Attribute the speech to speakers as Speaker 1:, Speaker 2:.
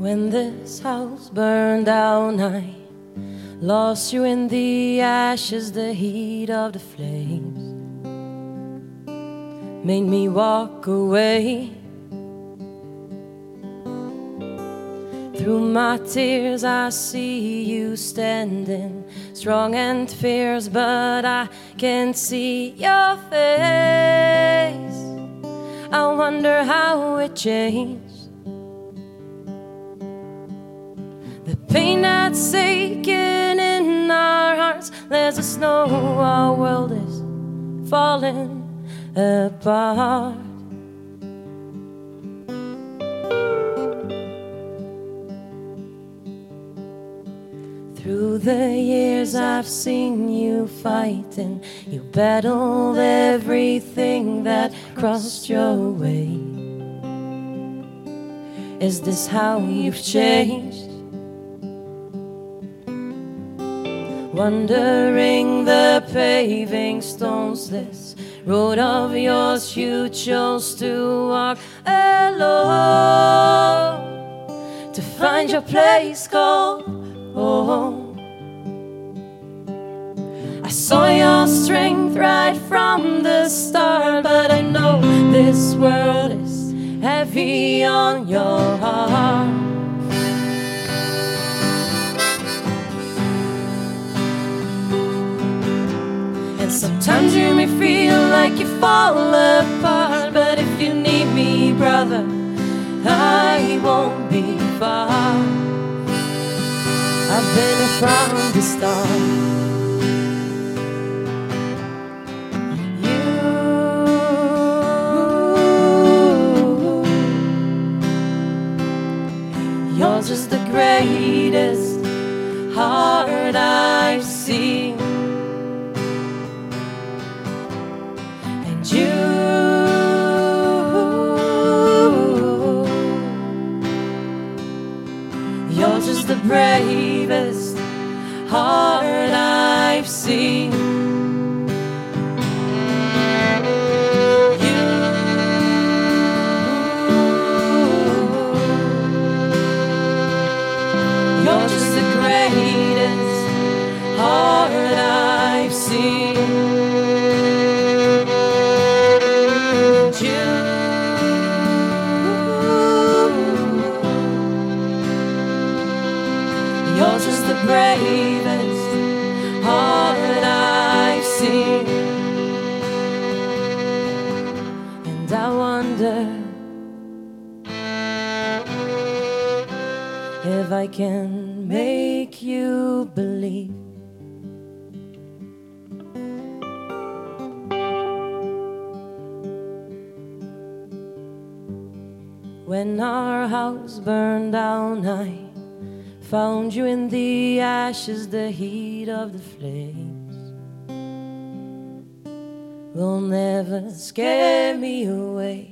Speaker 1: When this house burned down, I lost you in the ashes, the heat of the flames made me walk away. Through my tears, I see you standing strong and fierce, but I can't see your face. I wonder how it changed. Pain that's aching in our hearts lets us know our world is falling apart. Through the years, I've seen you fight and you battled everything that crossed your way. Is this how you've changed? Wandering the paving stones, this road of yours you chose to walk alone to find your place called home. I saw your strength right from the start, but I know this world is heavy on your heart. Sometimes you may feel like you fall apart, but if you need me, brother, I won't be far. I've been from the start. You, yours is the greatest yours you, yours is the bravest heart that I've seen. And I wonder if I can make you believe. When our house burned down, I found you in the ashes, the heat of the flames will never scare me away.